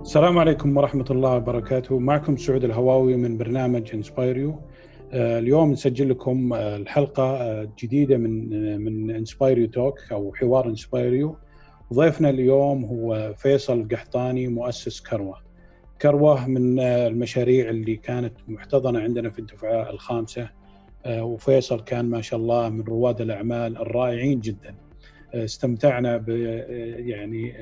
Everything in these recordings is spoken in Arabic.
السلام عليكم ورحمة الله وبركاته. معكم سعود الهواوي من برنامج inspireU اليوم نسجل لكم آه، الحلقة الجديدة من آه، من inspireU talk أو حوار inspireU ضيفنا اليوم هو فيصل القحطاني مؤسس كروة. كروة من آه، المشاريع اللي كانت محتضنة عندنا في الدفعة الخامسة. وفيصل كان ما شاء الله من رواد الأعمال الرائعين جدا استمتعنا ب يعني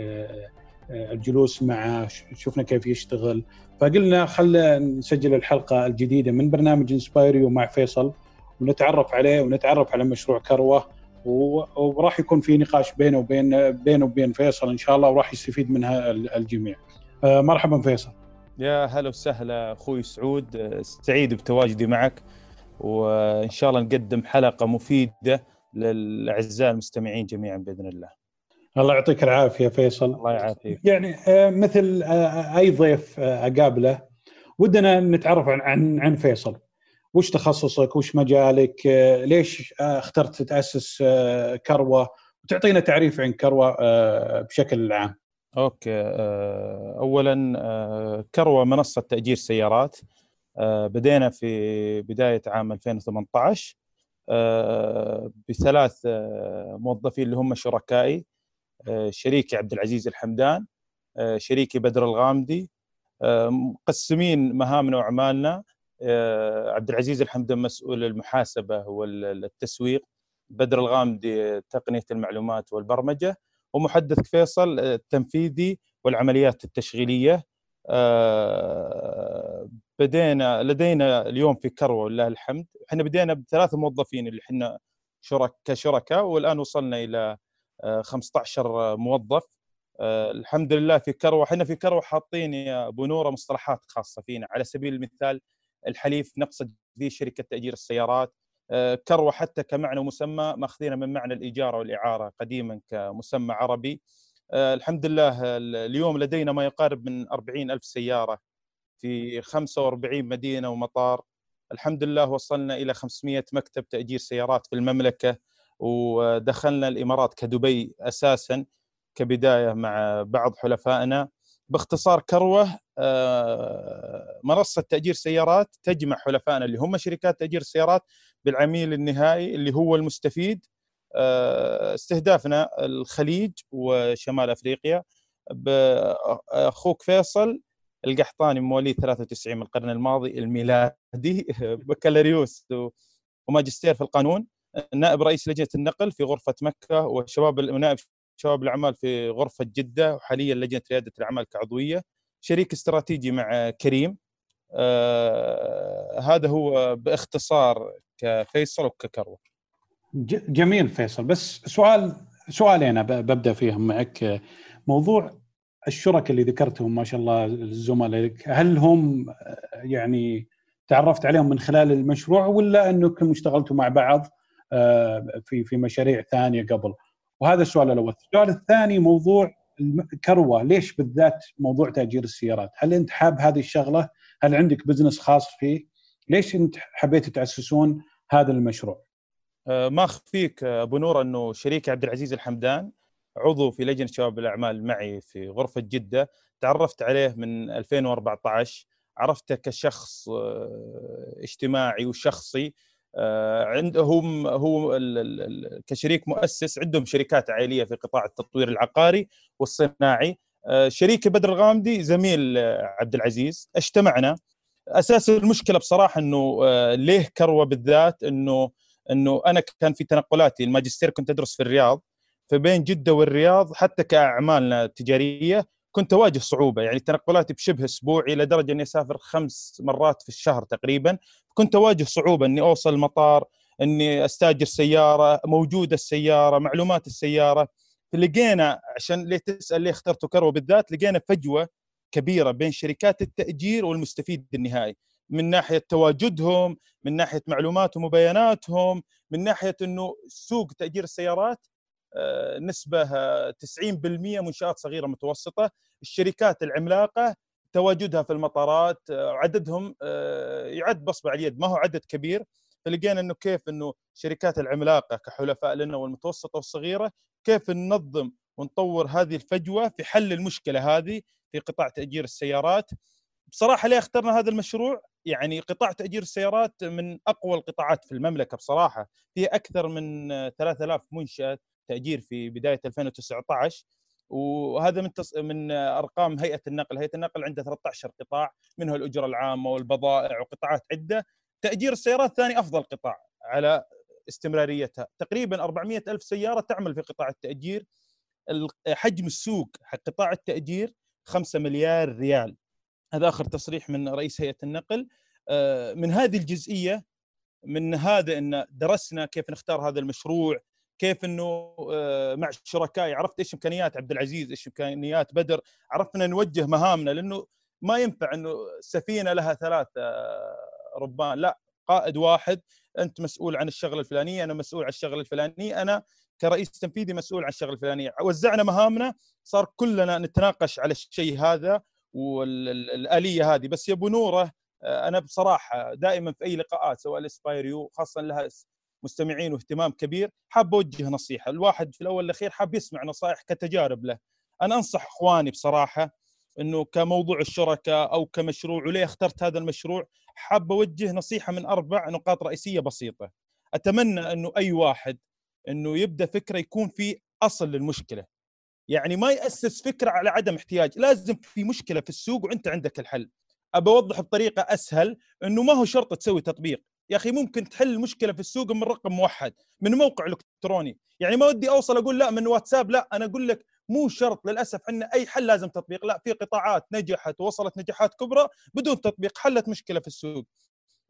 الجلوس معه شفنا كيف يشتغل فقلنا خلينا نسجل الحلقة الجديدة من برنامج إنسبايريو مع فيصل ونتعرف عليه ونتعرف على مشروع كروة وراح يكون في نقاش بينه وبين بينه وبين فيصل إن شاء الله وراح يستفيد منها الجميع. آه، مرحبا فيصل. يا هلا وسهلا أخوي سعود سعيد بتواجدي معك وإن شاء الله نقدم حلقة مفيدة للأعزاء المستمعين جميعا بإذن الله. الله يعطيك العافية فيصل. الله يعافيك. يعني آه، مثل آه، أي ضيف آه، أقابله ودنا نتعرف عن عن عن فيصل. وش تخصصك؟ وش مجالك؟ ليش اخترت تأسس كروة؟ وتعطينا تعريف عن كروة بشكل عام. أوكي اولا كروة منصة تأجير سيارات. بدينا في بداية عام 2018 بثلاث موظفين اللي هم شركائي آه، شريكي عبد العزيز الحمدان آه، شريكي بدر الغامدي آه، مقسمين مهامنا وأعمالنا عبد العزيز الحمدان مسؤول المحاسبة والتسويق بدر الغامدي تقنية المعلومات والبرمجة ومحدث فيصل التنفيذي والعمليات التشغيلية بدينا لدينا اليوم في كروة ولله الحمد. إحنا بدينا بثلاث موظفين اللي إحنا شرك كشركاء والآن وصلنا إلى 15 موظف. آه، الحمد لله في كروة. إحنا في كروة حاطين يا أبو نوره مصطلحات خاصة فينا. على سبيل المثال الحليف نقصد فيه شركة تأجير السيارات. آه، كروة حتى كمعنى ومسمى ماخذينه من معنى الايجار والإعارة قديما كمسمى عربي. آه، الحمد لله اليوم لدينا ما يقارب من 40 ألف سيارة في 45 مدينة ومطار. الحمد لله وصلنا إلى 500 مكتب تأجير سيارات في المملكة ودخلنا الإمارات كدبي أساسا كبداية مع بعض حلفائنا. باختصار كروة آه، منصة تأجير سيارات تجمع حلفائنا اللي هم شركات تأجير السيارات بالعميل النهائي اللي هو المستفيد. آه، استهدافنا الخليج وشمال أفريقيا. أخوك فيصل القحطاني مواليد 93 من القرن الماضي الميلادي بكالوريوس وماجستير في القانون نائب رئيس لجنة النقل في غرفة مكة وشباب ونائب شباب الأعمال في غرفة جدة وحاليا لجنة ريادة الأعمال كعضوية شريك استراتيجي مع كريم. آه هذا هو باختصار كفيصل وككروة. جميل فيصل. بس سؤال سؤالين ببدأ فيهم معك. موضوع الشركاء اللي ذكرتهم ما شاء الله الزملاء هل هم يعني تعرفت عليهم من خلال المشروع ولا أنكم اشتغلتوا مع بعض آه، في في مشاريع ثانية قبل؟ وهذا السؤال الأول. السؤال الثاني موضوع كروه ليش بالذات موضوع تأجير السيارات؟ هل أنت حاب هذه الشغلة؟ هل عندك بزنس خاص فيه؟ ليش أنت حبيتوا تأسسون هذا المشروع؟ آه، ما أخفيك أبو نور أنه شريكي عبد العزيز الحمدان عضو في لجنة شباب الأعمال معي في غرفة جدة تعرفت عليه من 2014 عرفته كشخص آه، اجتماعي وشخصي آه، عندهم هو كشريك مؤسس عندهم شركات عائلية في قطاع التطوير العقاري والصناعي آه، شريكي بدر الغامدي زميل عبد العزيز اجتمعنا. أساس المشكلة بصراحة إنه ليه كروة بالذات؟ انه إنه أنا كان في تنقلاتي الماجستير كنت أدرس في الرياض فبين جدة والرياض حتى كأعمالنا التجارية كنت أواجه صعوبة. يعني تنقلاتي بشبه أسبوعي لدرجه إني أسافر خمس مرات في الشهر تقريبا. كنت أواجه صعوبة إني أوصل المطار إني أستأجر سيارة موجودة السيارة معلومات السيارة. فلقينا عشان ليه تسأل ليه اخترت كرو بالذات لقينا فجوة كبيرة بين شركات التأجير والمستفيد النهائي. من ناحية تواجدهم من ناحية معلوماتهم وبياناتهم من ناحية إنه سوق تأجير السيارات نسبة 90% منشات صغيرة متوسطة. الشركات العملاقة تواجدها في المطارات آه، عددهم آه، يعد باصبع اليد ما هو عدد كبير. فلقينا إنه كيف إنه الشركات العملاقة كحلفاء لنا والمتوسطة والصغيرة كيف ننظم ونطور هذه الفجوة في حل المشكلة هذه في قطاع تأجير السيارات. بصراحة ليه اخترنا هذا المشروع؟ يعني قطاع تأجير السيارات من أقوى القطاعات في المملكة بصراحة. في أكثر من 3000 منشأة تاجير في بداية 2019 وهذا من تص... من أرقام هيئة النقل، هيئة النقل عندها 13 قطاع منها الأجرة العامة والبضائع وقطاعات عدة، تأجير السيارات ثاني أفضل قطاع على استمراريتها، تقريبا 400 ألف سيارة تعمل في قطاع التأجير. حجم السوق حق قطاع التأجير 5 مليار ريال. هذا آخر تصريح من رئيس هيئة النقل. آه، من هذه الجزئية من هذا إن درسنا كيف نختار هذا المشروع كيف إنه آه، مع شركائي عرفت إيش إمكانيات عبد العزيز إيش إمكانيات بدر عرفنا نوجه مهامنا لأنه ما ينفع إنه سفينة لها ثلاث ربان لا قائد واحد أنت مسؤول عن الشغلة الفلانية أنا مسؤول عن الشغلة الفلانية أنا كرئيس تنفيذي مسؤول عن الشغلة الفلانية. وزعنا مهامنا صار كلنا نتناقش على الشيء هذا والآلية هذه. بس يا أبو نوره آه، أنا بصراحة دائما في أي لقاءات سواء الإسبايريو خاصه لها مستمعين واهتمام كبير حاب أوجه نصيحة. الواحد في الأول والأخير حاب يسمع نصائح كتجارب له. أنا أنصح إخواني بصراحة إنه كموضوع الشركاء أو كمشروع وليه اخترت هذا المشروع حاب أوجه نصيحة من أربع نقاط رئيسية بسيطة. أتمنى إنه أي واحد إنه يبدأ فكرة يكون في أصل للمشكلة. يعني ما يأسس فكرة على عدم احتياج. لازم في مشكلة في السوق وأنت عندك الحل. أبى أوضح بطريقة أسهل إنه ما هو شرط تسوي تطبيق. يا أخي ممكن تحل المشكلة في السوق من رقم موحد من موقع إلكتروني. يعني ما ودي أوصل أقول لا من واتساب لا أنا أقول لك مو شرط للأسف إن أي حل لازم تطبيق لا في قطاعات نجحت ووصلت نجاحات كبرى بدون تطبيق حلت مشكلة في السوق.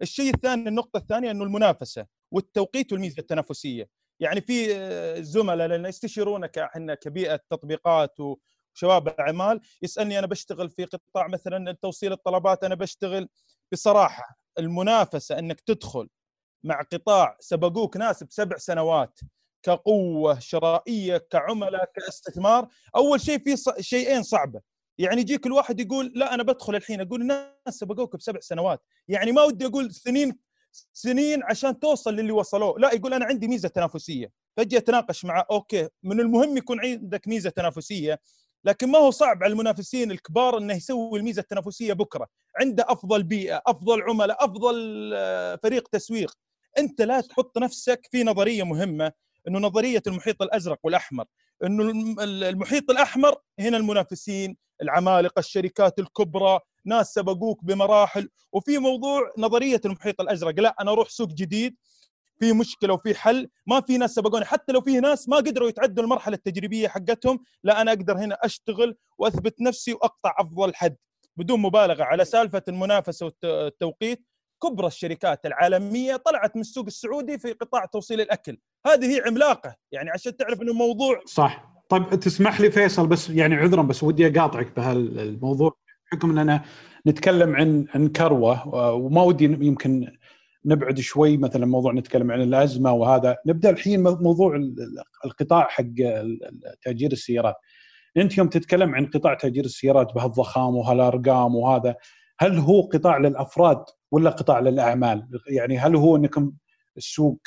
الشيء الثاني النقطة الثانية إنه المنافسة والتوقيت والميزة التنافسية. يعني في آه، زملاء لنا يستشيرونك إحنا كبيئة تطبيقات وشباب أعمال يسألني أنا بشتغل في قطاع مثلا توصيل الطلبات أنا بشتغل بصراحة. المنافسة أنك تدخل مع قطاع سبقوك ناس بسبع سنوات كقوة شرائية كعملاء كاستثمار أول شيء في شيئين صعبة. يعني يجيك الواحد يقول لا أنا بدخل الحين أقول الناس سبقوك بسبع سنوات. يعني ما ودي أقول سنين سنين عشان توصل للي وصلوه. لا يقول أنا عندي ميزة تنافسية. فأجي أتناقش معه أوكي من المهم يكون عندك ميزة تنافسية. لكن ما هو صعب على المنافسين الكبار إنه يسوي الميزة التنافسية بكرة. عنده أفضل بيئة أفضل عملاء أفضل آه، فريق تسويق. أنت لا تحط نفسك في نظرية مهمة إنه نظرية المحيط الأزرق والأحمر. إنه المحيط الأحمر هنا المنافسين العمالقة الشركات الكبرى ناس سبقوك بمراحل. وفي موضوع نظرية المحيط الأزرق. لا أنا أروح سوق جديد في مشكلة وفي حل. ما في ناس سبقوني. حتى لو في ناس ما قدروا يتعدوا المرحلة التجريبية حقتهم لا أنا أقدر هنا أشتغل وأثبت نفسي وأقطع أفضل حد. بدون مبالغة على سالفة المنافسة والتوقيت كبرى الشركات العالمية طلعت من السوق السعودي في قطاع توصيل الأكل. هذه هي عملاقة. يعني عشان تعرف إنه موضوع صح. طيب تسمح لي فيصل بس يعني عذرا بس ودي أقاطعك بهالموضوع بحكم إننا نتكلم عن عن كروة وما ودي يمكن نبعد شوي مثلا موضوع نتكلم عن الأزمة وهذا نبدأ الحين موضوع القطاع حق تأجير السيارات أنت يوم تتكلم عن قطاع تأجير السيارات بهالضخام وهالأرقام وهذا هل هو قطاع للأفراد ولا قطاع للأعمال؟ يعني هل هو أنكم السوق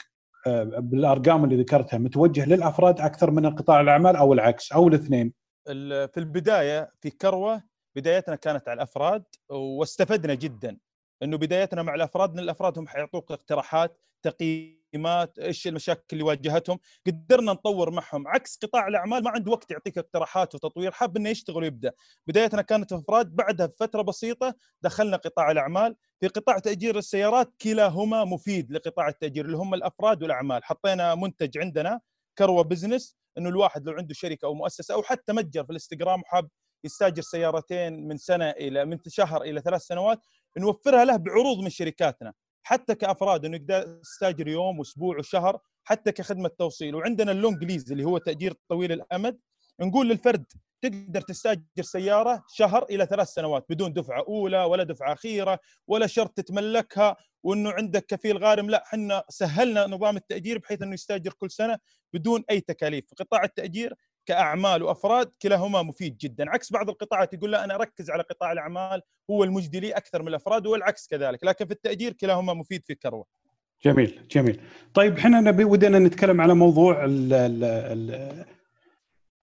آه، بالأرقام اللي ذكرتها متوجه للأفراد أكثر من القطاع الأعمال أو العكس أو الاثنين؟ في البداية في كروة بدايتنا كانت على الأفراد واستفدنا جدا إنه بدايتنا مع الأفراد إن الأفراد هم حيعطوك اقتراحات تقييمات إيش المشاكل اللي واجهتهم. قدرنا نطور معهم. عكس قطاع الأعمال ما عنده وقت يعطيك اقتراحات وتطوير حاب إنه يشتغل ويبدأ. بدايتنا كانت أفراد بعدها بفترة بسيطة دخلنا قطاع الأعمال. في قطاع تأجير السيارات كلاهما مفيد لقطاع التأجير اللي هم الأفراد والأعمال. حطينا منتج عندنا كروة بزنس إنه الواحد لو عنده شركة أو مؤسسة أو حتى متجر في الإنستغرام وحاب يستاجر سيارتين من سنة إلى من شهر إلى ثلاث سنوات نوفرها له بعروض من شركاتنا حتى كأفراد إنه يقدر يستاجر يوم وأسبوع وشهر حتى كخدمة توصيل. وعندنا اللونج ليز اللي هو تأجير طويل الأمد. نقول للفرد تقدر تستاجر سيارة شهر إلى ثلاث سنوات بدون دفعة أولى ولا دفعة أخيرة ولا شرط تتملكها وإنه عندك كفيل غارم. لا إحنا سهلنا نظام التأجير بحيث إنه يستاجر كل سنة بدون أي تكاليف. في قطاع التأجير كأعمال وأفراد كلاهما مفيد جدا. عكس بعض القطاعات يقول لا أنا أركز على قطاع الأعمال هو المجدي لي أكثر من الأفراد والعكس كذلك. لكن في التأجير كلاهما مفيد في كروه جميل جميل. طيب إحنا نبي ودنا نتكلم على موضوع ال ال ال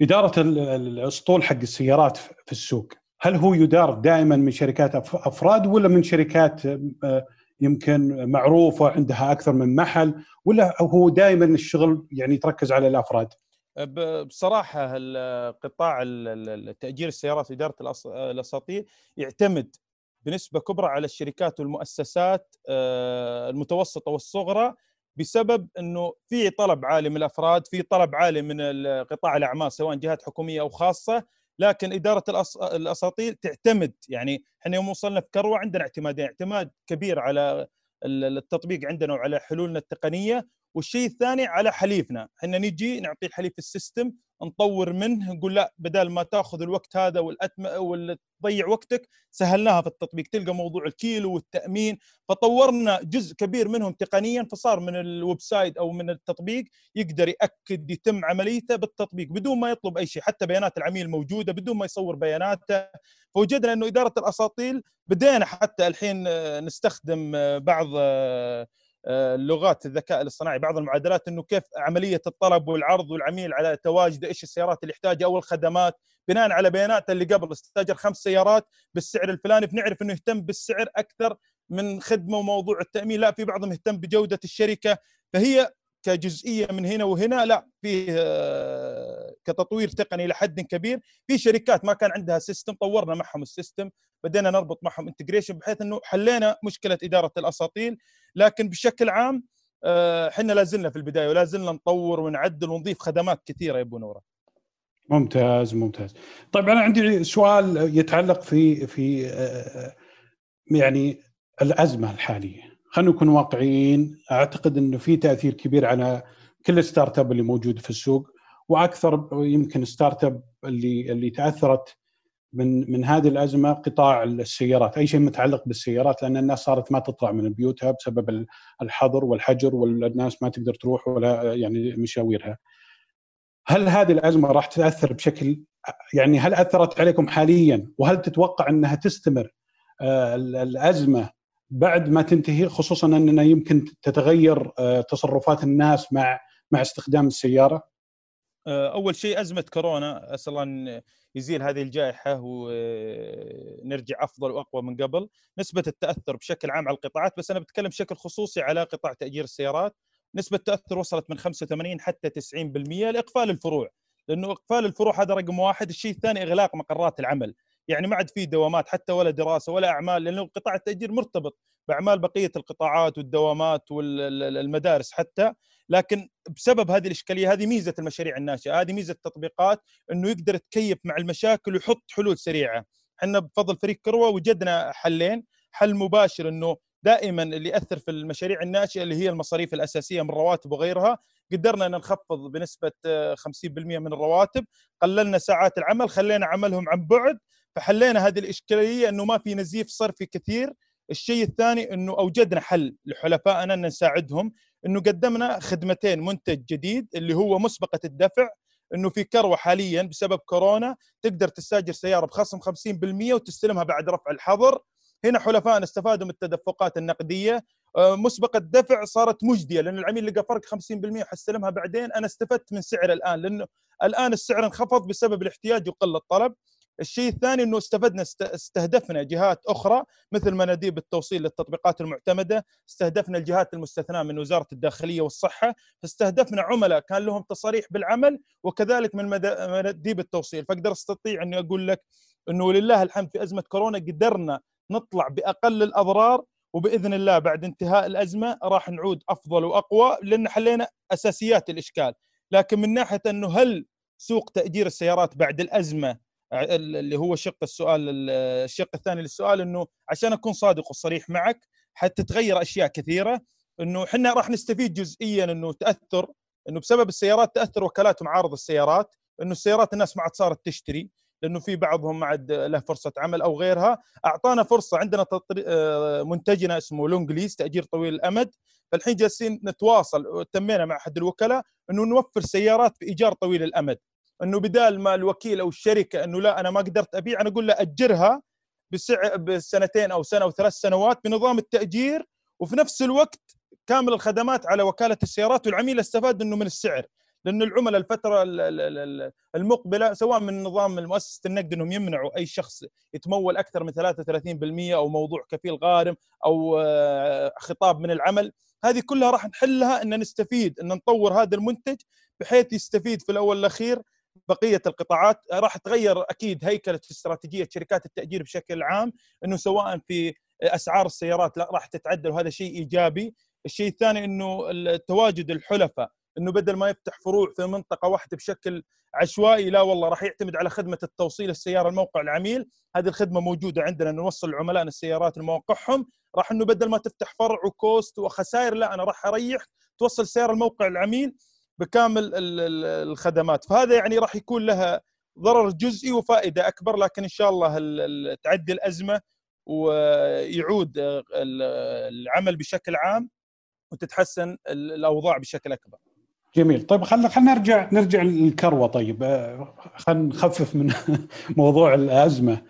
إدارة الأسطول حق السيارات في السوق. هل هو يدار دائما من شركات أفراد ولا من شركات آه، يمكن معروفة عندها أكثر من محل ولا هو دائما الشغل يعني تركز على الأفراد؟ بصراحة قطاع تأجير السيارات واداره الأساطير يعتمد بنسبة كبرى على الشركات والمؤسسات آه، المتوسطة والصغرى بسبب إنه في طلب عالي من الأفراد، في طلب عالي من قطاع الأعمال سواء جهات حكومية أو خاصة، لكن إدارة الاساطيل تعتمد يعني إحنا يوم وصلنا في كروة عندنا اعتمادين، اعتماد كبير على التطبيق عندنا وعلى حلولنا التقنية. والشيء الثاني على حليفنا. إحنا نجي نعطي الحليف ال system نطور منه نقول لا بدل ما تأخذ الوقت هذا والأتم... وتضيع وقتك سهلناها في التطبيق. تلقى موضوع الكيلو والتأمين. فطورنا جزء كبير منهم تقنيا فصار من ال website أو من التطبيق يقدر يأكد يتم عمليته بالتطبيق بدون ما يطلب أي شيء. حتى بيانات العميل موجودة بدون ما يصور بياناته. فوجدنا إنه إدارة الأساطيل بدينا حتى الحين نستخدم بعض لغات الذكاء الاصطناعي بعض المعادلات إنه كيف عملية الطلب والعرض والعميل على تواجده إيش السيارات اللي يحتاجها أو الخدمات بناء على بيانات اللي قبل استاجر خمس سيارات بالسعر الفلاني بنعرف إنه يهتم بالسعر أكثر من خدمة وموضوع التأمين لا في بعضهم يهتم بجودة الشركة فهي كجزئية من هنا وهنا لا فيه آه، كتطوير تقني لحد كبير. في شركات ما كان عندها system طورنا معهم ال system بدينا نربط معهم integration بحيث إنه حلينا مشكلة إدارة الأساطيل. لكن بشكل عام آه، إحنا لا زلنا في البداية ولا زلنا نطور ونعدل ونضيف خدمات كثيرة يا أبو نورة. ممتاز ممتاز. طيب أنا عندي سؤال يتعلق في في آه، يعني الأزمة الحالية. خلينا نكون واقعيين. أعتقد إنه في تأثير كبير على كل ال startup اللي موجود في السوق وأكثر يمكن startup اللي اللي تأثرت من من هذه الأزمة قطاع السيارات، أي شيء متعلق بالسيارات لأن الناس صارت ما تطلع من بيوتها بسبب الحظر والحجر والناس ما تقدر تروح ولا يعني مشاويرها. هل هذه الأزمة راح تأثر بشكل يعني هل أثرت عليكم حاليا وهل تتوقع أنها تستمر آه، الأزمة بعد ما تنتهي خصوصا أننا يمكن تتغير آه، تصرفات الناس مع مع استخدام السيارة؟ آه، أول شيء أزمة كورونا. أسأل الله يزيل هذه الجائحة ونرجع أفضل وأقوى من قبل، نسبة التأثر بشكل عام على القطاعات بس أنا بتكلم بشكل خصوصي على قطاع تأجير السيارات، نسبة التأثر وصلت من 85 حتى 90% لإقفال الفروع، لأنه إقفال الفروع هذا رقم واحد، الشيء الثاني إغلاق مقرات العمل، يعني ما عاد في دوامات حتى ولا دراسة ولا أعمال لأنه قطاع التأجير مرتبط بأعمال بقية القطاعات والدوامات والمدارس حتى لكن بسبب هذه الإشكالية هذه ميزة المشاريع الناشئة هذه ميزة التطبيقات إنه يقدر يتكيف مع المشاكل ويحط حلول سريعة. إحنا بفضل فريق كروة وجدنا حلين حل مباشر إنه دائما اللي يأثر في المشاريع الناشئة اللي هي المصاريف الأساسية من رواتب وغيرها قدرنا إن نخفض بنسبة 50% من الرواتب قللنا ساعات العمل خلينا عملهم عن بعد فحلينا هذه الإشكالية إنه ما في نزيف صرفي كثير. الشيء الثاني إنه أوجدنا حل لحلفائنا إن نساعدهم إنه قدمنا خدمتين منتج جديد اللي هو مسبقة الدفع إنه في كروة حاليا بسبب كورونا تقدر تستاجر سيارة بخصم 50% وتستلمها بعد رفع الحظر. هنا حلفائنا استفادوا من التدفقات النقدية. آه، مسبقة الدفع صارت مجدية لأن العميل لقى فرق 50% حستلمها بعدين. أنا استفدت من سعر الآن لأنه الآن السعر انخفض بسبب الاحتياج وقلة الطلب. الشيء الثاني إنه استفدنا استهدفنا جهات أخرى مثل مناديب التوصيل للتطبيقات المعتمدة، استهدفنا الجهات المستثناة من وزارة الداخلية والصحة، فاستهدفنا عملاء كان لهم تصاريح بالعمل وكذلك من مناديب التوصيل، فأقدر أستطيع أني أقول لك إنه لله الحمد في أزمة كورونا قدرنا نطلع بأقل الأضرار وبإذن الله بعد انتهاء الأزمة راح نعود أفضل وأقوى لأن حلينا أساسيات الإشكال، لكن من ناحية إنه هل سوق تأجير السيارات بعد الأزمة اللي هو شق السؤال الشق الثاني للسؤال إنه عشان أكون صادق وصريح معك حتتغير أشياء كثيرة. إنه إحنا راح نستفيد جزئيا إنه تأثر إنه بسبب السيارات تأثر وكالات ومعارض السيارات. إنه السيارات الناس ما عاد صارت تشتري لأنه في بعضهم ما عاد له فرصة عمل أو غيرها. أعطانا فرصة عندنا آه، منتجنا اسمه لونج ليس تأجير طويل الأمد. فالحين جالسين نتواصل وتمينا مع أحد الوكلاء إنه نوفر سيارات بايجار طويل الأمد. أنه بدال ما الوكيل أو الشركة أنه لا أنا ما قدرت أبيع أنا أقول له أجرها بسع بسنتين أو سنة أو ثلاث سنوات بنظام التأجير وفي نفس الوقت كامل الخدمات على وكالة السيارات والعميل استفاد إنه من السعر لأنه العملاء الفترة المقبلة سواء من نظام مؤسسة النقد إنهم يمنعوا أي شخص يتمول أكثر من 33% أو موضوع كفيل غارم أو آه، خطاب من العمل هذه كلها راح نحلها إن نستفيد إن نطور هذا المنتج بحيث يستفيد في الأول والأخير بقية القطاعات راح تغير أكيد هيكلة استراتيجية شركات التأجير بشكل عام إنه سواء في أسعار السيارات لا راح تتعدل وهذا شيء إيجابي. الشيء الثاني إنه تواجد الحلفاء إنه بدل ما يفتح فروع في منطقة واحدة بشكل عشوائي لا والله راح يعتمد على خدمة التوصيل السيارة الموقع العميل. هذه الخدمة موجودة عندنا نوصل لعملائنا السيارات لمواقعهم راح إنه بدل ما تفتح فرع وكوست وخسائر لا أنا راح اريح توصل السياره الموقع العميل. بكامل الخدمات فهذا يعني راح يكون لها ضرر جزئي وفائدة أكبر لكن إن شاء الله تعدي الأزمة ويعود العمل بشكل عام وتتحسن الأوضاع بشكل أكبر. جميل طيب خلينا خلينا نرجع نرجع للكروة طيب آه، خلينا نخفف من موضوع الأزمة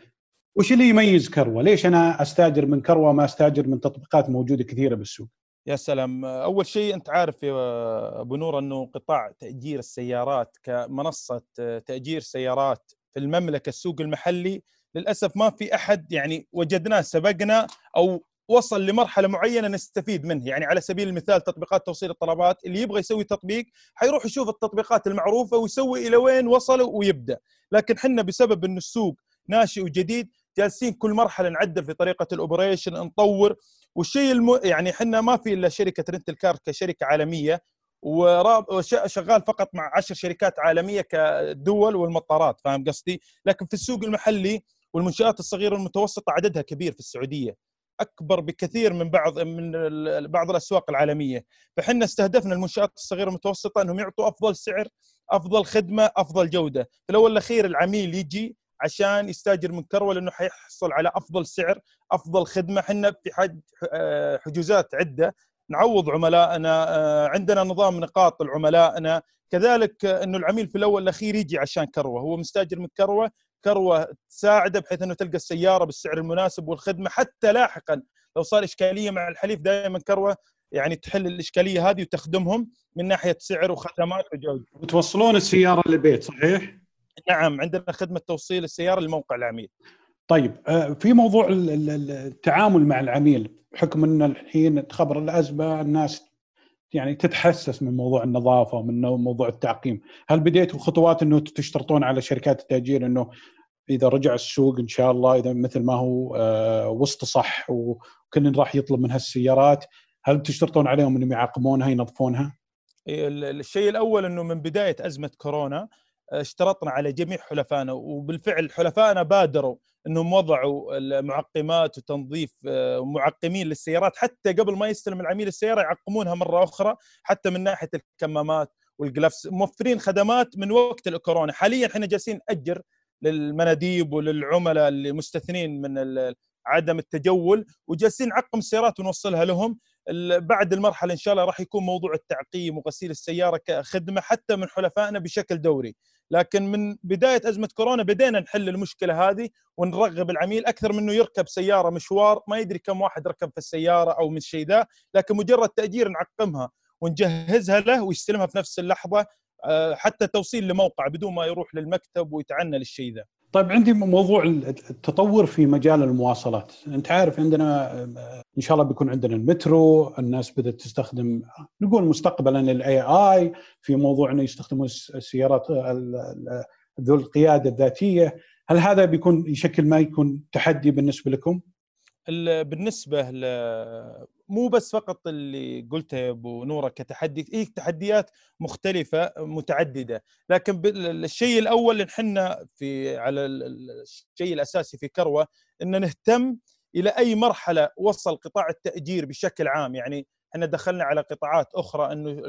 وش اللي يميز كروة؟ ليش أنا أستاجر من كروة ما أستاجر من تطبيقات موجودة كثيرة بالسوق؟ يا سلام. أول شيء أنت عارف يا أبو نور أنه قطاع تأجير السيارات كمنصة تأجير سيارات في المملكة السوق المحلي للأسف ما في أحد يعني وجدناه سبقنا أو وصل لمرحلة معينة نستفيد منه. يعني على سبيل المثال تطبيقات توصيل الطلبات اللي يبغى يسوي تطبيق حيروح يشوف التطبيقات المعروفة ويسوي إلى وين وصل ويبدأ. لكن حنا بسبب انه السوق ناشئ وجديد جالسين كل مرحلة نعدل في طريقة ال operation نطور والشيء الم... يعني إحنا ما في إلا شركة rental car كشركة عالمية وشغال فقط مع عشر شركات عالمية كدول والمطارات فاهم قصدي؟ لكن في السوق المحلي والمنشآت الصغيرة والمتوسطة عددها كبير في السعودية أكبر بكثير من بعض من بعض الأسواق العالمية فحنا استهدفنا المنشآت الصغيرة والمتوسطة إنهم يعطوا أفضل سعر أفضل خدمة أفضل جودة في الأول العميل يجي عشان يستاجر من كروة لأنه حيحصل على أفضل سعر أفضل خدمة. إحنا في حجوزات عدة. نعوض عملائنا آه، عندنا نظام نقاط لعملائنا. كذلك إنه العميل في الأول والاخير يجي عشان كروة. هو مستاجر من كروة. كروة تساعده بحيث إنه تلقى السيارة بالسعر المناسب والخدمة. حتى لاحقا لو صار إشكالية مع الحليف دائما كروة يعني تحل الإشكالية هذه وتخدمهم من ناحية سعر وخدمات وجودة. وتوصلون السيارة للبيت صحيح؟ نعم عندنا خدمة توصيل السيارة لموقع العميل. طيب آه، في موضوع التعامل مع العميل بحكم إن الحين تخبر الأزمة الناس يعني تتحسس من موضوع النظافة ومن موضوع التعقيم، هل بديتوا خطوات إنه تشترطون على شركات التأجير إنه إذا رجع السوق إن شاء الله إذا مثل ما هو آه، وسط صح وكل راح يطلب منها السيارات، هل تشترطون عليهم إنهم يعقمونها ينظفونها؟ الشيء الأول إنه من بداية أزمة كورونا اشترطنا على جميع حلفائنا وبالفعل حلفائنا بادروا انهم وضعوا المعقمات وتنظيف آه، معقمين للسيارات حتى قبل ما يستلم العميل السيارة يعقمونها مرة أخرى حتى من ناحية الكمامات والجلفس موفرين خدمات من وقت الكورونا. حاليا إحنا جالسين نأجر للمناديب وللعملاء اللي مستثنين من عدم التجول وجالسين نعقم السيارات ونوصلها لهم. بعد المرحلة إن شاء الله راح يكون موضوع التعقيم وغسيل السيارة كخدمة حتى من حلفائنا بشكل دوري لكن من بداية أزمة كورونا بدينا نحل المشكلة هذه ونرغب العميل أكثر من إنه يركب سيارة مشوار ما يدري كم واحد ركب في السيارة أو من الشيء ذا لكن مجرد تأجير نعقمها ونجهزها له ويستلمها في نفس اللحظة آه، حتى توصيل لموقع بدون ما يروح للمكتب ويتعنى للشيء ذا. طيب عندي موضوع التطور في مجال المواصلات، أنت عارف عندنا إن شاء الله بيكون عندنا المترو، الناس بدأت تستخدم نقول مستقبلا ال AI في موضوع إنه يستخدمون السيارات ذو القيادة الذاتية، هل هذا بيكون يشكل ما يكون تحدي بالنسبة لكم؟ بالنسبة مو بس فقط اللي قلته أبو نوره كتحدي هي تحديات مختلفة متعددة. لكن الشيء الأول اللي إحنا في على الشيء الأساسي في كروة إن نهتم إلى أي مرحلة وصل قطاع التأجير بشكل عام. يعني إحنا دخلنا على قطاعات أخرى إنه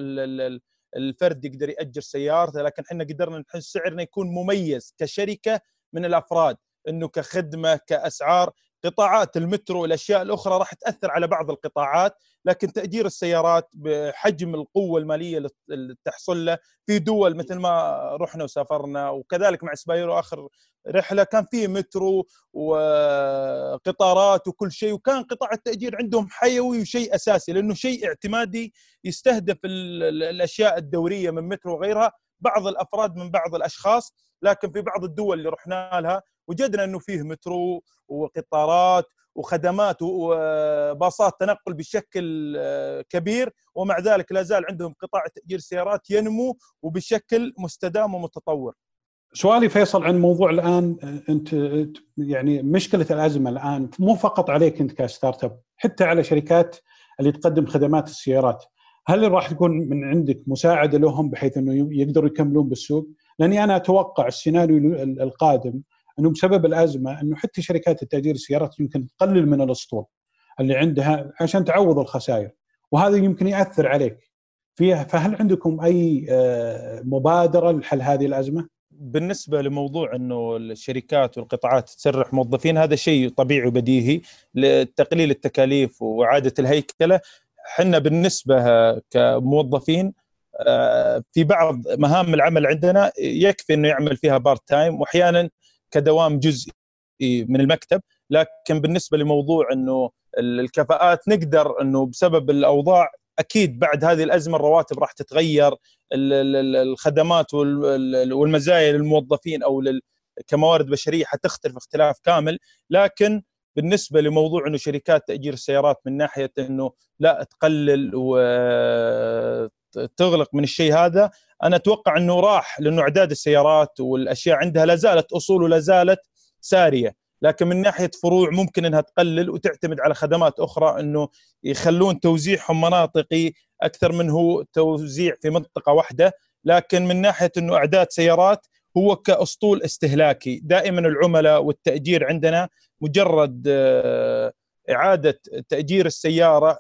الفرد يقدر يأجر سيارته لكن إحنا قدرنا نحس سعرنا يكون مميز كشركة من الأفراد. إنه كخدمة كأسعار قطاعات المترو والأشياء الأخرى راح تأثر على بعض القطاعات لكن تأجير السيارات بحجم القوة المالية اللي تحصل له في دول مثل ما رحنا وسافرنا وكذلك مع سبايرو آخر رحلة كان في مترو وقطارات وكل شيء وكان قطاع التأجير عندهم حيوي وشيء أساسي لأنه شيء اعتمادي يستهدف الأشياء الدورية من مترو وغيرها بعض الأفراد من بعض الأشخاص لكن في بعض الدول اللي رحنا لها وجدنا إنه فيه مترو وقطارات وخدمات وباصات تنقل بشكل آه، كبير ومع ذلك لا زال عندهم قطاع تأجير سيارات ينمو وبشكل مستدام ومتطور. سؤالي فيصل عن موضوع الآن آه، أنت يعني مشكلة الأزمة الآن مو فقط عليك أنت كستارت أب حتى على شركات اللي تقدم خدمات السيارات هل راح تكون من عندك مساعدة لهم بحيث إنه يقدروا يكملون بالسوق؟ لأني أنا أتوقع السيناريو القادم أنه بسبب الأزمة أنه حتى شركات التأجير السيارات يمكن تقلل من الاسطول اللي عندها عشان تعوض الخسائر. وهذا يمكن يأثر عليك. فيها فهل عندكم أي آه، مبادرة لحل هذه الأزمة؟ بالنسبة لموضوع أنه الشركات والقطاعات تسرح موظفين هذا شيء طبيعي وبديهي لتقليل التكاليف وإعادة الهيكلة. إحنا بالنسبة كموظفين آه، في بعض مهام العمل عندنا يكفي إنه يعمل فيها part time وأحيانا كدوام جزئي من المكتب لكن بالنسبة لموضوع إنه الكفاءات نقدر إنه بسبب الأوضاع أكيد بعد هذه الأزمة الرواتب راح تتغير الخدمات والمزايا للموظفين أو كموارد بشرية حتختلف اختلاف كامل. لكن بالنسبة لموضوع إنه شركات تأجير السيارات من ناحية إنه لا تقلل وتغلق من الشيء هذا أنا أتوقع إنه راح لأنه إعداد السيارات والأشياء عندها لا زالت أصول ولا زالت سارية. لكن من ناحية فروع ممكن إنها تقلل وتعتمد على خدمات أخرى إنه يخلون توزيعهم مناطقي أكثر من هو توزيع في منطقة واحدة. لكن من ناحية إنه إعداد سيارات هو كأسطول استهلاكي. دائما العملاء والتأجير عندنا مجرد آه، إعادة تأجير السيارة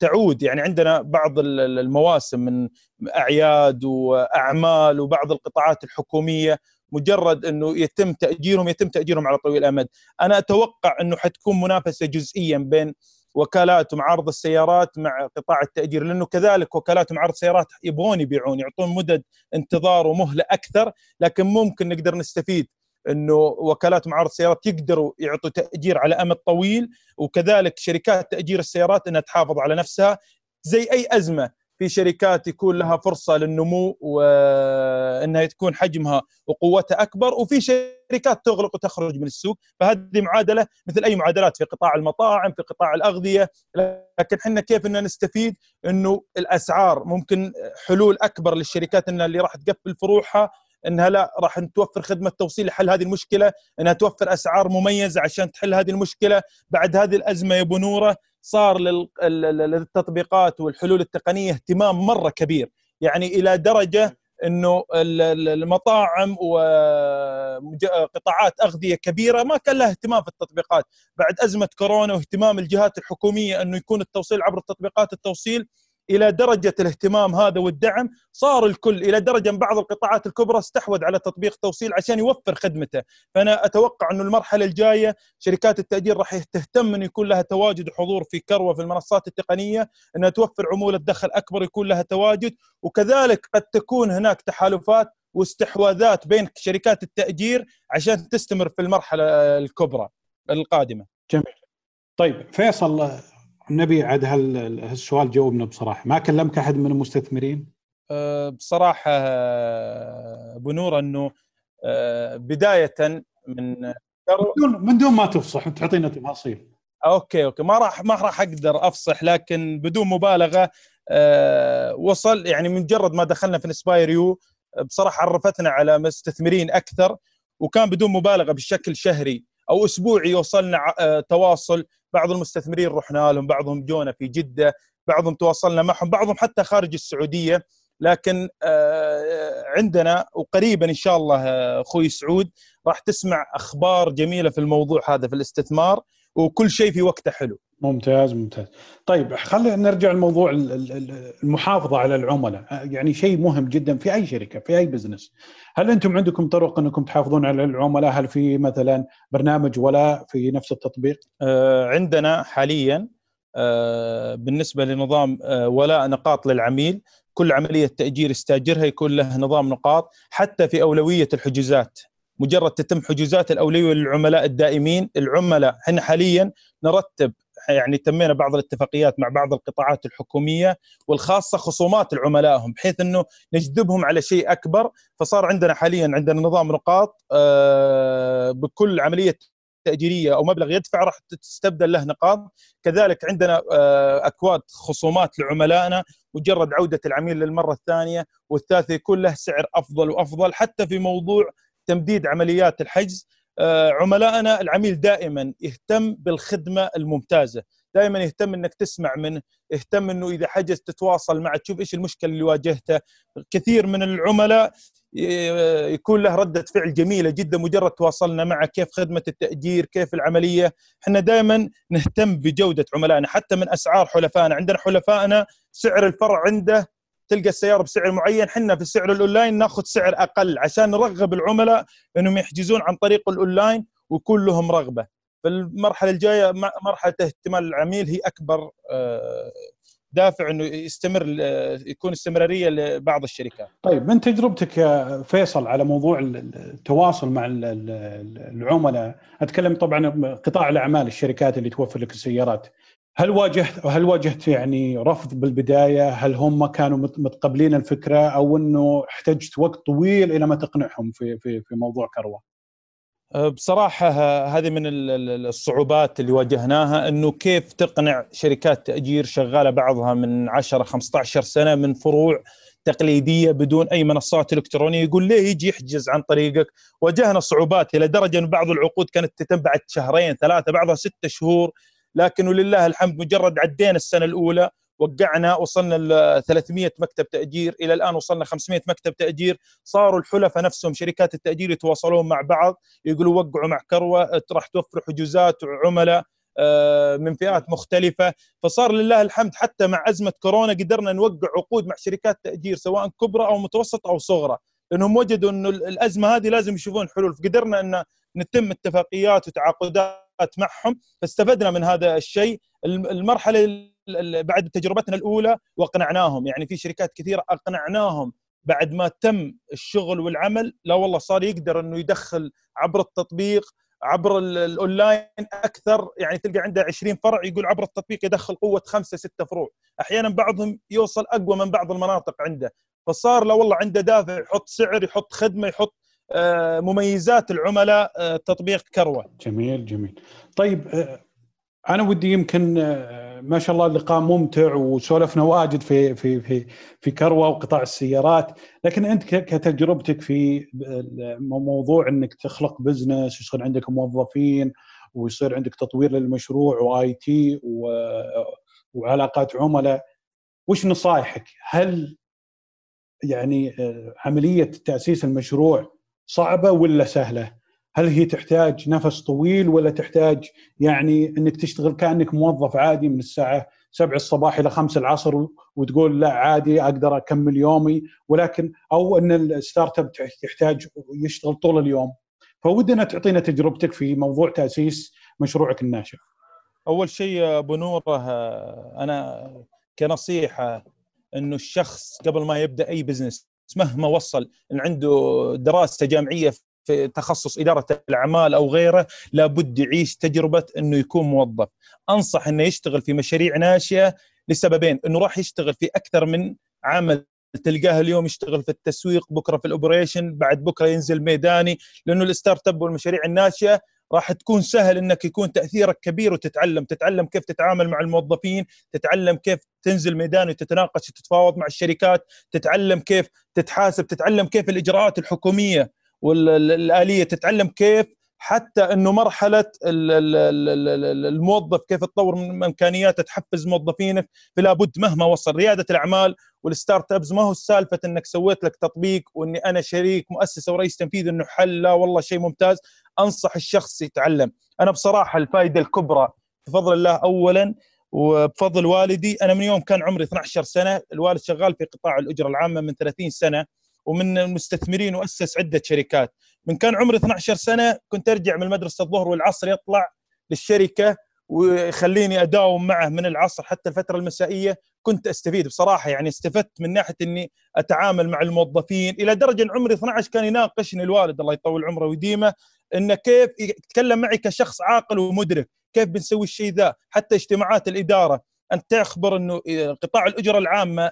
تعود. يعني عندنا بعض المواسم من أعياد وأعمال وبعض القطاعات الحكومية مجرد إنه يتم تأجيرهم يتم تأجيرهم على طويل الأمد. أنا أتوقع إنه حتكون منافسة جزئيا بين وكالات ومعارض السيارات مع قطاع التأجير لأنه كذلك وكالات ومعارض السيارات يبغون يبيعون يعطون مدد انتظار ومهلة أكثر لكن ممكن نقدر نستفيد إنه وكالات معارض السيارات يقدروا يعطوا تأجير على أمد طويل وكذلك شركات تأجير السيارات إنها تحافظ على نفسها زي أي أزمة في شركات يكون لها فرصة للنمو وإنها تكون حجمها وقوتها أكبر وفي شركات تغلق وتخرج من السوق. فهذه معادلة مثل أي معادلات في قطاع المطاعم في قطاع الأغذية. لكن إحنا كيف ان نستفيد؟ إنه الأسعار ممكن حلول أكبر للشركات إنها اللي راح تقفل فروعها إنها لا راح توفر خدمة توصيل لحل هذه المشكلة إنها توفر أسعار مميزة عشان تحل هذه المشكلة. بعد هذه الأزمة يا نورة صار للتطبيقات والحلول التقنية اهتمام مرة كبير. يعني إلى درجة إنه المطاعم وقطاعات أغذية كبيرة ما كان لها اهتمام في التطبيقات. بعد أزمة كورونا واهتمام الجهات الحكومية إنه يكون التوصيل عبر التطبيقات التوصيل إلى درجة الاهتمام هذا والدعم صار الكل إلى درجة من بعض القطاعات الكبرى استحوذ على تطبيق توصيل عشان يوفر خدمته فأنا أتوقع أنه المرحلة الجاية شركات التأجير راح تهتم انه يكون لها تواجد وحضور في كروة في المنصات التقنية أنها توفر عمولة دخل أكبر يكون لها تواجد وكذلك قد تكون هناك تحالفات واستحواذات بين شركات التأجير عشان تستمر في المرحلة الكبرى القادمة. جميل. طيب فيصل نبي عاد هالسؤال جاوبنا بصراحة. ما كلمك أحد من المستثمرين؟ أه بصراحة أبو نور أنه أه بداية من من دون من دون ما تفصح تعطينا تفاصيل. okay okay. ما راح ما راح أقدر أفصح لكن بدون مبالغة أه وصل يعني مجرد ما دخلنا في inspireU بصراحة عرفتنا على مستثمرين أكثر وكان بدون مبالغة بشكل شهري أو أسبوعي يوصلنا أه تواصل بعض المستثمرين رحنا لهم بعضهم جونا في جدة بعضهم تواصلنا معهم بعضهم حتى خارج السعودية. لكن آه، عندنا وقريبا إن شاء الله آه، أخوي سعود راح تسمع أخبار جميلة في الموضوع هذا في الاستثمار وكل شيء في وقته حلو. ممتاز ممتاز. طيب خلينا نرجع لموضوع المحافظة على العملاء. يعني شيء مهم جدا في أي شركة في أي بزنس هل أنتم عندكم طرق أنكم تحافظون على العملاء؟ هل في مثلا برنامج ولا في نفس التطبيق؟ عندنا حاليا بالنسبة لنظام ولاء نقاط للعميل. كل عملية تأجير يستأجرها يكون له نظام نقاط حتى في أولوية الحجوزات. مجرد تتم حجوزات الأولوية للعملاء الدائمين العملاء إحنا حاليا نرتب يعني تمينا بعض الاتفاقيات مع بعض القطاعات الحكومية والخاصة خصومات لعملائهم بحيث إنه نجذبهم على شيء أكبر. فصار عندنا حاليا عندنا نظام نقاط آه، بكل عملية تأجيرية أو مبلغ يدفع راح تستبدل له نقاط. كذلك عندنا آه، أكواد خصومات لعملائنا مجرد عودة العميل للمرة الثانية والثالثة يكون له سعر أفضل وأفضل حتى في موضوع تمديد عمليات الحجز. عملائنا العميل دائما يهتم بالخدمة الممتازة. دائما يهتم إنك تسمع منه يهتم إنه إذا حجز تتواصل معه تشوف إيش المشكلة اللي واجهته. كثير من العملاء يكون له ردة فعل جميلة جدا مجرد تواصلنا معه كيف خدمة التأجير كيف العملية. إحنا دائما نهتم بجودة عملائنا حتى من أسعار حلفائنا. عندنا حلفائنا سعر الفرع عنده تلقى السيارة بسعر معين إحنا في سعر الأونلاين ناخذ سعر أقل عشان نرغب العملاء إنهم يحجزون عن طريق الأونلاين ويكون لهم رغبة. فالمرحلة الجاية مرحلة اهتمام العميل هي أكبر آه، دافع إنه يستمر يكون استمرارية لبعض الشركات. طيب من تجربتك يا فيصل على موضوع التواصل مع العملاء، أتكلم طبعا قطاع الأعمال الشركات اللي توفر لك السيارات، هل واجهت هل واجهت يعني رفض بالبداية؟ هل هم كانوا متقبلين الفكرة أو إنه احتجت وقت طويل إلى ما تقنعهم في في في موضوع كروه؟ أه، بصراحة هذه من الصعوبات اللي واجهناها إنه كيف تقنع شركات تأجير شغالة بعضها من 10 15 سنة من فروع تقليدية بدون أي منصات إلكترونية يقول ليه يجي يحجز عن طريقك واجهنا صعوبات إلى درجة إن بعض العقود كانت تتم بعد شهرين ثلاثة بعضها ستة شهور لكن ولله الحمد مجرد عدينا السنة الأولى وقعنا وصلنا ل 300 مكتب تأجير إلى الآن وصلنا 500 مكتب تأجير. صاروا الحلفاء نفسهم شركات التأجير يتواصلون مع بعض يقولوا وقعوا مع كروة راح توفر حجوزات وعملاء آه، من فئات مختلفة. فصار لله الحمد حتى مع أزمة كورونا قدرنا نوقع عقود مع شركات تأجير سواء كبرى أو متوسطة أو صغرى. لأنهم وجدوا أنه الأزمة هذه لازم يشوفون حلول فقدرنا أن نتم اتفاقيات وتعاقدات معهم فاستفدنا من هذا الشيء. المرحلة بعد تجربتنا الأولى واقنعناهم يعني في شركات كثيرة أقنعناهم بعد ما تم الشغل والعمل. لا والله صار يقدر إنه يدخل عبر التطبيق عبر الأونلاين أكثر. يعني تلقى عنده 20 فرع يقول عبر التطبيق يدخل قوة خمسة ستة فروع، أحيانا بعضهم يوصل أقوى من بعض المناطق عنده، فصار لا والله عنده دافع يحط سعر يحط خدمة يحط مميزات العملاء آه، تطبيق كروة. جميل جميل. طيب آه، أنا ودي يمكن ما شاء الله اللقاء ممتع وسولفنا واجد في في في في كروة وقطاع السيارات، لكن أنت كتجربتك في موضوع إنك تخلق business يصير عندك موظفين ويصير عندك تطوير للمشروع و IT وعلاقات عملاء وش نصائحك؟ هل يعني عملية تأسيس المشروع صعبة ولا سهلة؟ هل هي تحتاج نفس طويل ولا تحتاج يعني إنك تشتغل كأنك موظف عادي من الساعة 7 الصباح إلى 5 العصر وتقول لا عادي أقدر أكمل يومي ولكن أو إن الستارت أب يحتاج يشتغل طول اليوم فودنا تعطينا تجربتك في موضوع تأسيس مشروعك الناشئ. أول شيء أبو نوره أنا كنصيحة إنه الشخص قبل ما يبدأ أي business مهما وصل إن عنده دراسة جامعية في تخصص إدارة الأعمال أو غيره لابد يعيش تجربة إنه يكون موظف. أنصح إنه يشتغل في مشاريع ناشئة لسببين إنه راح يشتغل في أكثر من عمل تلقاه اليوم يشتغل في التسويق بكرة في ال operation بعد بكرة ينزل ميداني لأنه ال startup والمشاريع الناشئة راح تكون سهل إنك يكون تأثيرك كبير وتتعلم تتعلم كيف تتعامل مع الموظفين تتعلم كيف تنزل ميدان وتتناقش وتتفاوض مع الشركات تتعلم كيف تتحاسب تتعلم كيف الإجراءات الحكومية والاليه تتعلم كيف حتى إنه مرحلة الموظف كيف تطور من إمكانياته تحفز موظفينك فلا بد مهما وصل. ريادة الأعمال وال startups ما هو سالفة إنك سويت لك تطبيق وإني أنا شريك مؤسسة ورئيس تنفيذي إنه حل لا والله شيء ممتاز. أنصح الشخص يتعلم. أنا بصراحة الفائدة الكبرى بفضل الله اولا وبفضل والدي أنا من يوم كان عمري 12 سنة الوالد شغال في قطاع الأجرة العامة من 30 سنة ومن المستثمرين وأسس عدة شركات. من كان عمري 12 سنة كنت أرجع من مدرسة الظهر والعصر يطلع للشركة ويخليني أداوم معه من العصر حتى الفترة المسائية. كنت أستفيد بصراحة يعني استفدت من ناحية إني أتعامل مع الموظفين. إلى درجة إن عمري 12 كان يناقشني الوالد الله يطول عمره ويديمه. انه كيف يتكلم معي كشخص عاقل ومدرك. كيف بنسوي الشيء ذا؟ حتى اجتماعات الإدارة. انت تخبر إنه قطاع الأجرة العامة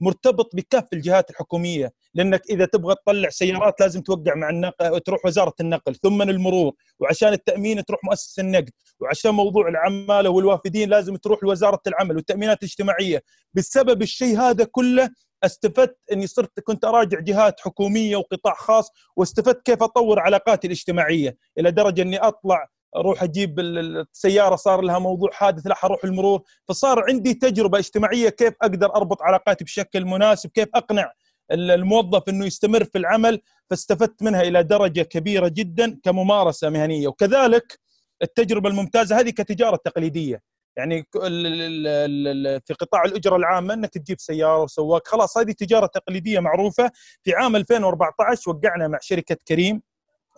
مرتبط بكافه الجهات الحكومية. لأنك إذا تبغى تطلع سيارات لازم توقع مع النقل تروح وزارة النقل ثم المرور وعشان التأمين تروح مؤسسة النقد وعشان موضوع العمالة والوافدين لازم تروح لوزارة العمل والتأمينات الاجتماعية. بسبب الشيء هذا كله استفدت اني صرت كنت اراجع جهات حكومية وقطاع خاص واستفدت كيف اطور علاقاتي الاجتماعية. إلى درجة اني اطلع أروح أجيب السيارة صار لها موضوع حادث لا أروح المرور. فصار عندي تجربة اجتماعية كيف أقدر اربط علاقاتي بشكل مناسب كيف اقنع الموظف انه يستمر في العمل. فاستفدت منها إلى درجة كبيرة جدا كممارسة مهنية. وكذلك التجربة الممتازة هذه كتجارة تقليدية. يعني في قطاع الأجرة العامة إنك تجيب سيارة وسواق. خلاص هذه تجارة تقليدية معروفة. في عام 2014 وقعنا مع شركة كريم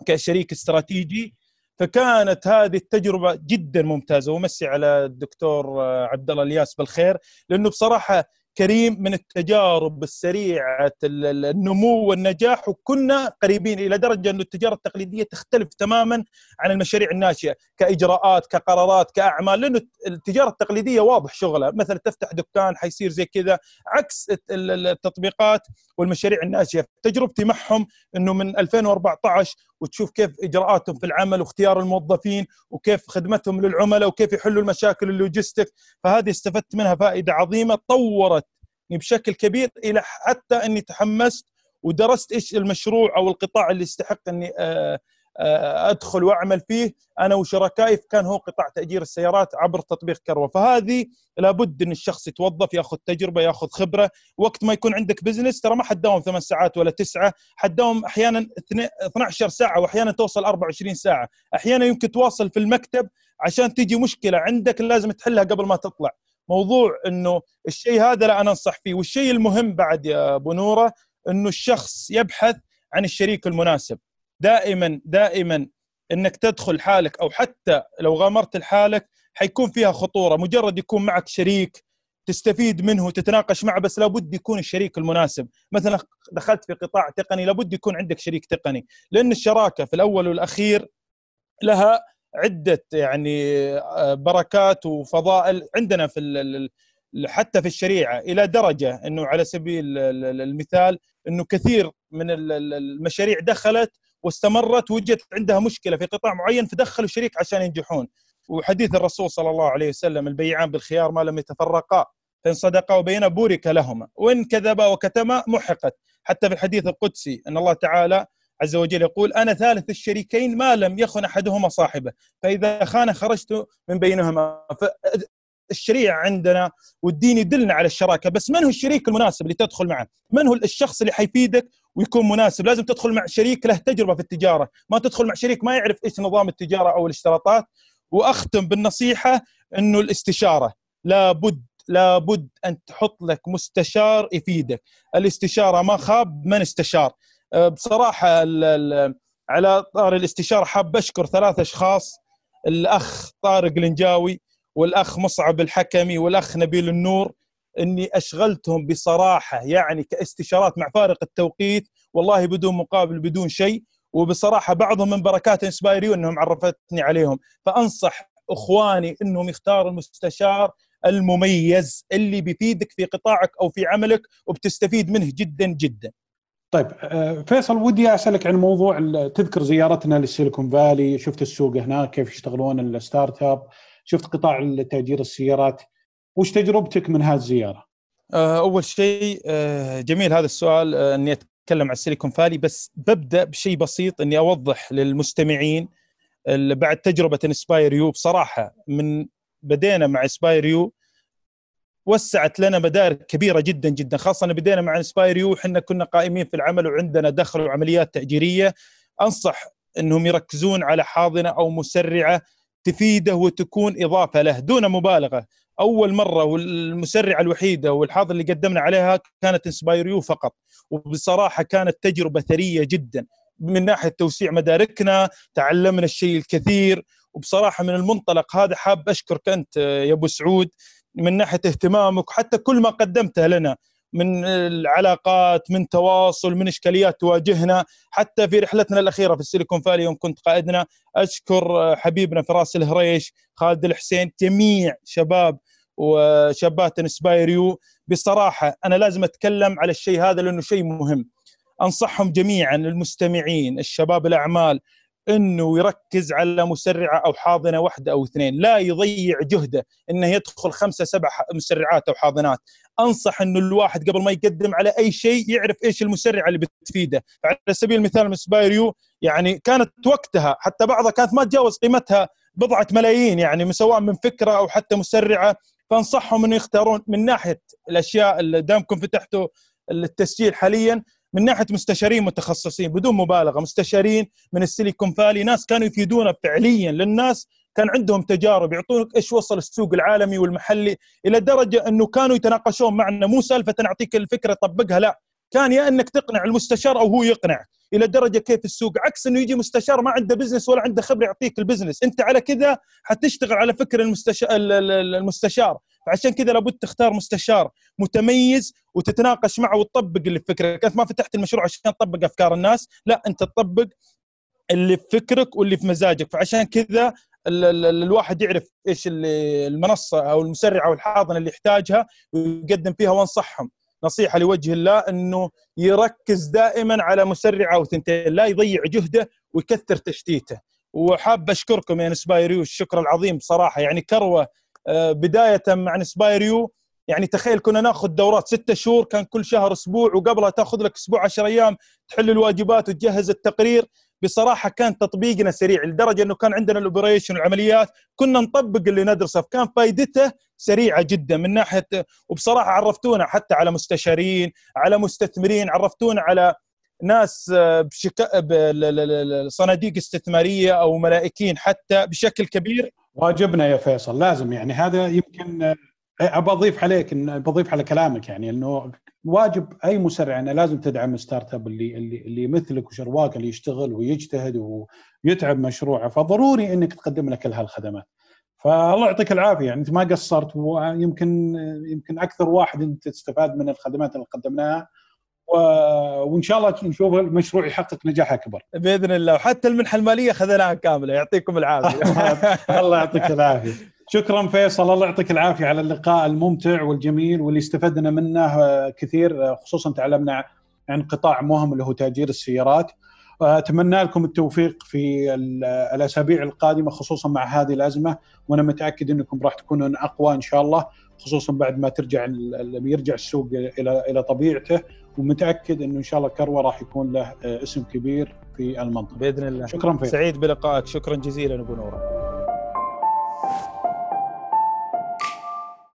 كشريك استراتيجي. فكانت هذه التجربة جدا ممتازة. ومسي على الدكتور عبد الله الياس بالخير لأنه بصراحة كريم من التجارب السريعة النمو والنجاح وكنا قريبين إلى درجة انه التجارة التقليدية تختلف تماما عن المشاريع الناشئة كإجراءات كقرارات كأعمال لأنه التجارة التقليدية واضح شغلها. مثلا تفتح دكان حيصير زي كذا عكس التطبيقات والمشاريع الناشئة. تجربتي معهم إنه من 2014 وتشوف كيف إجراءاتهم في العمل واختيار الموظفين وكيف خدمتهم للعملاء وكيف يحلوا المشاكل اللوجستيك. فهذه استفدت منها فائدة عظيمة طورت بشكل كبير إلى حتى إني تحمست ودرست إيش المشروع أو القطاع اللي يستحق إني آه أدخل وأعمل فيه. أنا وشركائي كان هو قطاع تأجير السيارات عبر تطبيق كروة. فهذه لابد إن الشخص يتوظف يأخذ تجربة يأخذ خبرة. وقت ما يكون عندك بزنس ترى ما حتداوم ثمان ساعات ولا تسعة. حتداوم أحيانا 12 ساعة وأحيانا توصل 24 ساعة. أحيانا يمكن تواصل في المكتب عشان تيجي مشكلة عندك لازم تحلها قبل ما تطلع. موضوع إنه الشيء هذا لا أنا أنصح فيه. والشيء المهم بعد يا أبو نورة إنه الشخص يبحث عن الشريك المناسب. دائما دائما إنك تدخل حالك أو حتى لو غامرت لحالك حيكون فيها خطورة. مجرد يكون معك شريك تستفيد منه وتتناقش معه بس لابد يكون الشريك المناسب. مثلا دخلت في قطاع تقني لابد يكون عندك شريك تقني لأن الشراكة في الأول والأخير لها عدة يعني آه، بركات وفضائل عندنا في حتى في الشريعة إلى درجة إنه على سبيل المثال إنه كثير من المشاريع دخلت واستمرت وجدت عندها مشكلة في قطاع معين فدخلوا شريك عشان ينجحون. وحديث الرسول صلى الله عليه وسلم البيعان بالخيار ما لم يتفرقا فإن صدقا وبينا بورك لهما. وإن كذبا وكتما محقت. حتى في الحديث القدسي إن الله تعالى عز وجل يقول أنا ثالث الشريكين ما لم يخن أحدهما صاحبه. فإذا خان خرجت من بينهما. الشريعة عندنا والدين يدلنا على الشراكة بس من هو الشريك المناسب اللي تدخل معه؟ من هو الشخص اللي حيفيدك ويكون مناسب؟ لازم تدخل مع شريك له تجربة في التجارة ما تدخل مع شريك ما يعرف إيش نظام التجارة أو الاشتراطات وأختم بالنصيحة إنه الاستشارة لابد لابد أن تحط لك مستشار يفيدك الاستشارة ما خاب من استشار. أه، بصراحة على طار الاستشارة حاب أشكر ثلاث أشخاص الأخ طارق الإنجاوي والأخ مصعب الحكمي والأخ نبيل النور إني أشغلتهم بصراحة يعني كاستشارات مع فارق التوقيت والله بدون مقابل بدون شيء وبصراحة بعضهم من بركات inspireU انهم عرفتني عليهم فأنصح إخواني إنهم يختاروا المستشار المميز اللي بيفيدك في قطاعك أو في عملك وبتستفيد منه جدا جدا. طيب آه، فيصل ودي أسألك عن موضوع تذكر زيارتنا للسيليكون فالي، شفت السوق هناك كيف يشتغلون ال startup، شفت قطاع تاجير السيارات. وش تجربتك من هذه الزيارة؟ آه، أول شيء آه، جميل هذا السؤال آه، إني أتكلم عن السيليكون فالي بس ببدأ بشيء بسيط إني أوضح للمستمعين بعد تجربة inspireU. بصراحة من بدينا مع inspireU وسعت لنا مدارك كبيرة جدا جدا خاصة بدينا مع inspireU وحنا كنا قائمين في العمل وعندنا دخل وعمليات تأجيرية. أنصح إنهم يركزون على حاضنة أو مسرعة تفيده وتكون إضافة له دون مبالغة. أول مرة والمسرعه الوحيدة والحاضنة اللي قدمنا عليها كانت inspireU فقط. وبصراحة كانت تجربة ثرية جدا. من ناحية توسيع مداركنا تعلمنا الشيء الكثير. وبصراحة من المنطلق هذا حاب أشكرك أنت يا أبو سعود. من ناحية اهتمامك وحتى كل ما قدمته لنا من العلاقات من تواصل من إشكاليات تواجهنا. حتى في رحلتنا الأخيرة في السيليكون فالي يوم كنت قائدنا أشكر حبيبنا فراس الهريش خالد الحسين جميع شباب وشابات إنسبايريو. بصراحة أنا لازم أتكلم على الشيء هذا لأنه شيء مهم. أنصحهم جميعا المستمعين الشباب الأعمال إنه يركز على مسرعه أو حاضنه واحدة أو اثنين، لا يضيع جهده إنه يدخل خمسة سبع مسرعات أو حاضنات، أنصح إنه الواحد قبل ما يقدم على أي شيء يعرف إيش المسرعه اللي بتفيده، على سبيل المثال مسبايريو يعني كانت وقتها حتى بعضها كانت ما تجاوز قيمتها بضعة ملايين يعني سواء من فكرة أو حتى مسرعه، فأنصحهم إنه يختارون من ناحية الأشياء اللي دامكم فتحتوا التسجيل حاليا من ناحية مستشارين متخصصين بدون مبالغة مستشارين من السيليكون فالي ناس كانوا يفيدونا فعليا للناس كان عندهم تجارب يعطونك إيش وصل السوق العالمي والمحلي إلى درجة إنه كانوا يتناقشون معنا. مو سالفة نعطيك الفكرة طبقها لا. كان يا إنك تقنع المستشار أو هو يقنع إلى درجة كيف السوق. عكس إنه يجي مستشار ما عنده business ولا عنده خبرة يعطيك ال business أنت على كذا حتشتغل على فكر المستشار المستشار. فعشان كذا لابد تختار مستشار متميز وتتناقش معه وتطبق اللي فكرك. انت ما فتحت المشروع عشان تطبق أفكار الناس لا أنت تطبق اللي في فكرك واللي في مزاجك. فعشان كذا الواحد يعرف إيش المنصة أو المسرعه أو الحاضنه اللي يحتاجها ويقدم فيها وانصحهم نصيحة لوجه الله إنه يركز دائما على مسرعه أو ثنتين لا يضيع جهده ويكثر تشتيته. وحاب أشكركم يا inspireU الشكر العظيم بصراحه يعني كروة آه، بداية مع inspireU يعني تخيل كنا ناخذ دورات ستة شهور كان كل شهر أسبوع وقبلها تأخذ لك أسبوع 10 أيام تحل الواجبات وتجهز التقرير. بصراحة كان تطبيقنا سريع لدرجة إنه كان عندنا ال operation والعمليات كنا نطبق اللي ندرسه فكان فائدته سريعة جدا من ناحية وبصراحة عرفتونا حتى على مستشارين على مستثمرين عرفتونا على ناس آه، بشك... صناديق استثمارية أو ملائكين حتى بشكل كبير. واجبنا يا فيصل لازم يعني هذا يمكن آه، أبى أضيف عليك إن بضيف على كلامك يعني إنه واجب أي مسرع إنه لازم تدعم ستارت أب اللي اللي اللي مثلك وشرواك اللي يشتغل ويجتهد ويتعب مشروعه فضروري إنك تقدم له كل هالخدمات. فالله يعطيك العافية يعني أنت ما قصرت ويمكن يمكن أكثر واحد أنت تستفاد من الخدمات اللي قدمناها و... وإن شاء الله نشوف المشروع يحقق نجاح أكبر. بإذن الله وحتى المنحة المالية خذناها كاملة يعطيكم العافية. الله يعطيك العافية. شكرا فيصل الله يعطيك العافية على اللقاء الممتع والجميل واللي استفدنا منه كثير خصوصا تعلمنا عن قطاع مهم اللي هو تأجير السيارات. أتمنى لكم التوفيق في الأسابيع القادمة خصوصا مع هذه الأزمة وأنا متأكد أنكم راح تكونون أقوى إن شاء الله خصوصا بعد ما ترجع يرجع السوق إلى إلى طبيعته ومتأكد إنه إن شاء الله كروه راح يكون له اسم كبير في المنطقة. بإذن الله. شكرا فيك. سعيد بلقائك. شكرا جزيلا أبو نورة.